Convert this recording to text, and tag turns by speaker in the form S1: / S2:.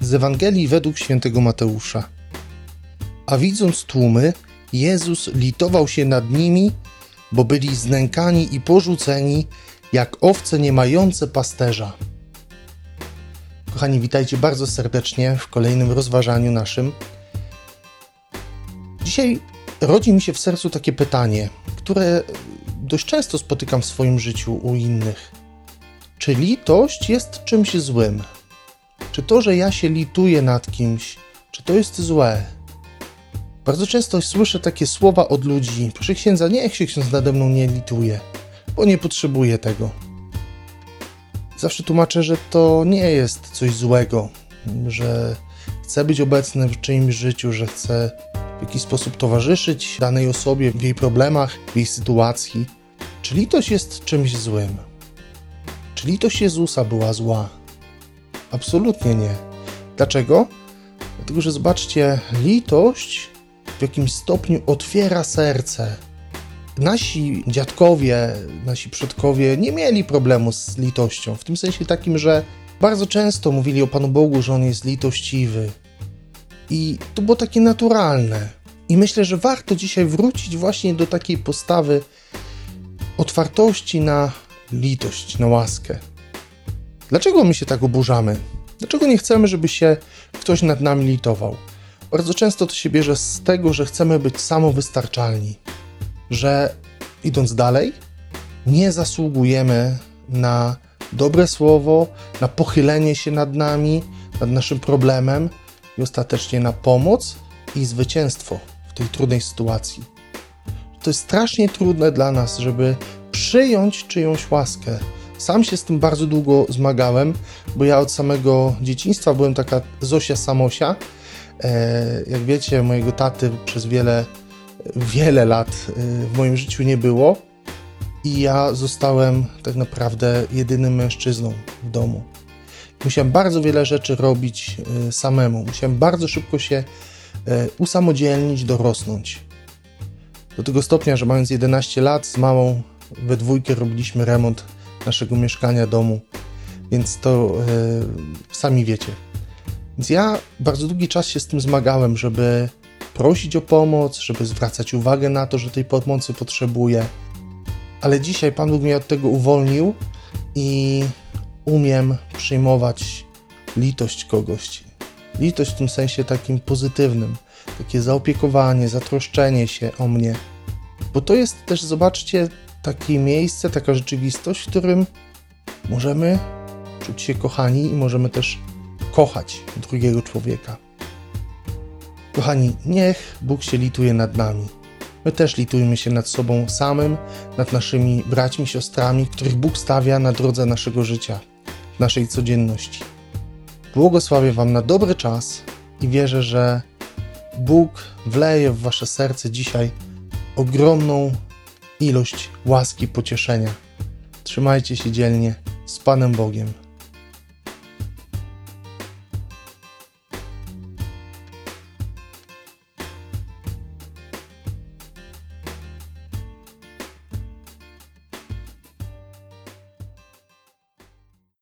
S1: Z Ewangelii według świętego Mateusza. A widząc tłumy, Jezus litował się nad nimi, bo byli znękani i porzuceni, jak owce nie mające pasterza. Kochani, witajcie bardzo serdecznie w kolejnym rozważaniu naszym. Dzisiaj rodzi mi się w sercu takie pytanie, które dość często spotykam w swoim życiu u innych. Czy litość jest czymś złym? Czy to, że ja się lituję nad kimś, czy to jest złe? Bardzo często słyszę takie słowa od ludzi: Proszę księdza, niech się ksiądz nade mną nie lituje, bo nie potrzebuję tego. Zawsze tłumaczę, że to nie jest coś złego, że chcę być obecny w czyimś życiu, że chcę w jakiś sposób towarzyszyć danej osobie w jej problemach, w jej sytuacji. Czy litość jest czymś złym? Czy litość Jezusa była zła? Absolutnie nie. Dlaczego? Dlatego, że zobaczcie, litość w jakimś stopniu otwiera serce. Nasi dziadkowie, nasi przodkowie nie mieli problemu z litością, w tym sensie takim, że bardzo często mówili o Panu Bogu, że On jest litościwy. I to było takie naturalne. I myślę, że warto dzisiaj wrócić właśnie do takiej postawy otwartości na litość, na łaskę. Dlaczego my się tak oburzamy? Dlaczego nie chcemy, żeby się ktoś nad nami litował? Bardzo często to się bierze z tego, że chcemy być samowystarczalni, że idąc dalej, nie zasługujemy na dobre słowo, na pochylenie się nad nami, nad naszym problemem i ostatecznie na pomoc i zwycięstwo w tej trudnej sytuacji. To jest strasznie trudne dla nas, żeby przyjąć czyjąś łaskę. Sam się z tym bardzo długo zmagałem, bo ja od samego dzieciństwa byłem taka Zosia Samosia. E, jak wiecie, mojego taty przez wiele, wiele lat e, w moim życiu nie było i ja zostałem tak naprawdę jedynym mężczyzną w domu. Musiałem bardzo wiele rzeczy robić e, samemu. Musiałem bardzo szybko się usamodzielnić, dorosnąć. Do tego stopnia, że mając 11 lat z mamą we dwójkę robiliśmy remont naszego mieszkania, domu, więc to e, sami wiecie. Więc ja bardzo długi czas się z tym zmagałem, żeby prosić o pomoc, żeby zwracać uwagę na to, że tej pomocy potrzebuję. Ale dzisiaj Pan Bóg mnie od tego uwolnił i umiem przyjmować litość kogoś. Litość w tym sensie takim pozytywnym, takie zaopiekowanie, zatroszczenie się o mnie. Bo to jest też, zobaczcie, takie miejsce, taka rzeczywistość, w którym możemy czuć się kochani i możemy też kochać drugiego człowieka. Kochani, niech Bóg się lituje nad nami. My też litujmy się nad sobą samym, nad naszymi braćmi, siostrami, których Bóg stawia na drodze naszego życia, naszej codzienności. Błogosławię Wam na dobry czas i wierzę, że Bóg wleje w Wasze serce dzisiaj ogromną ilość łaski, pocieszenia. Trzymajcie się dzielnie z Panem Bogiem.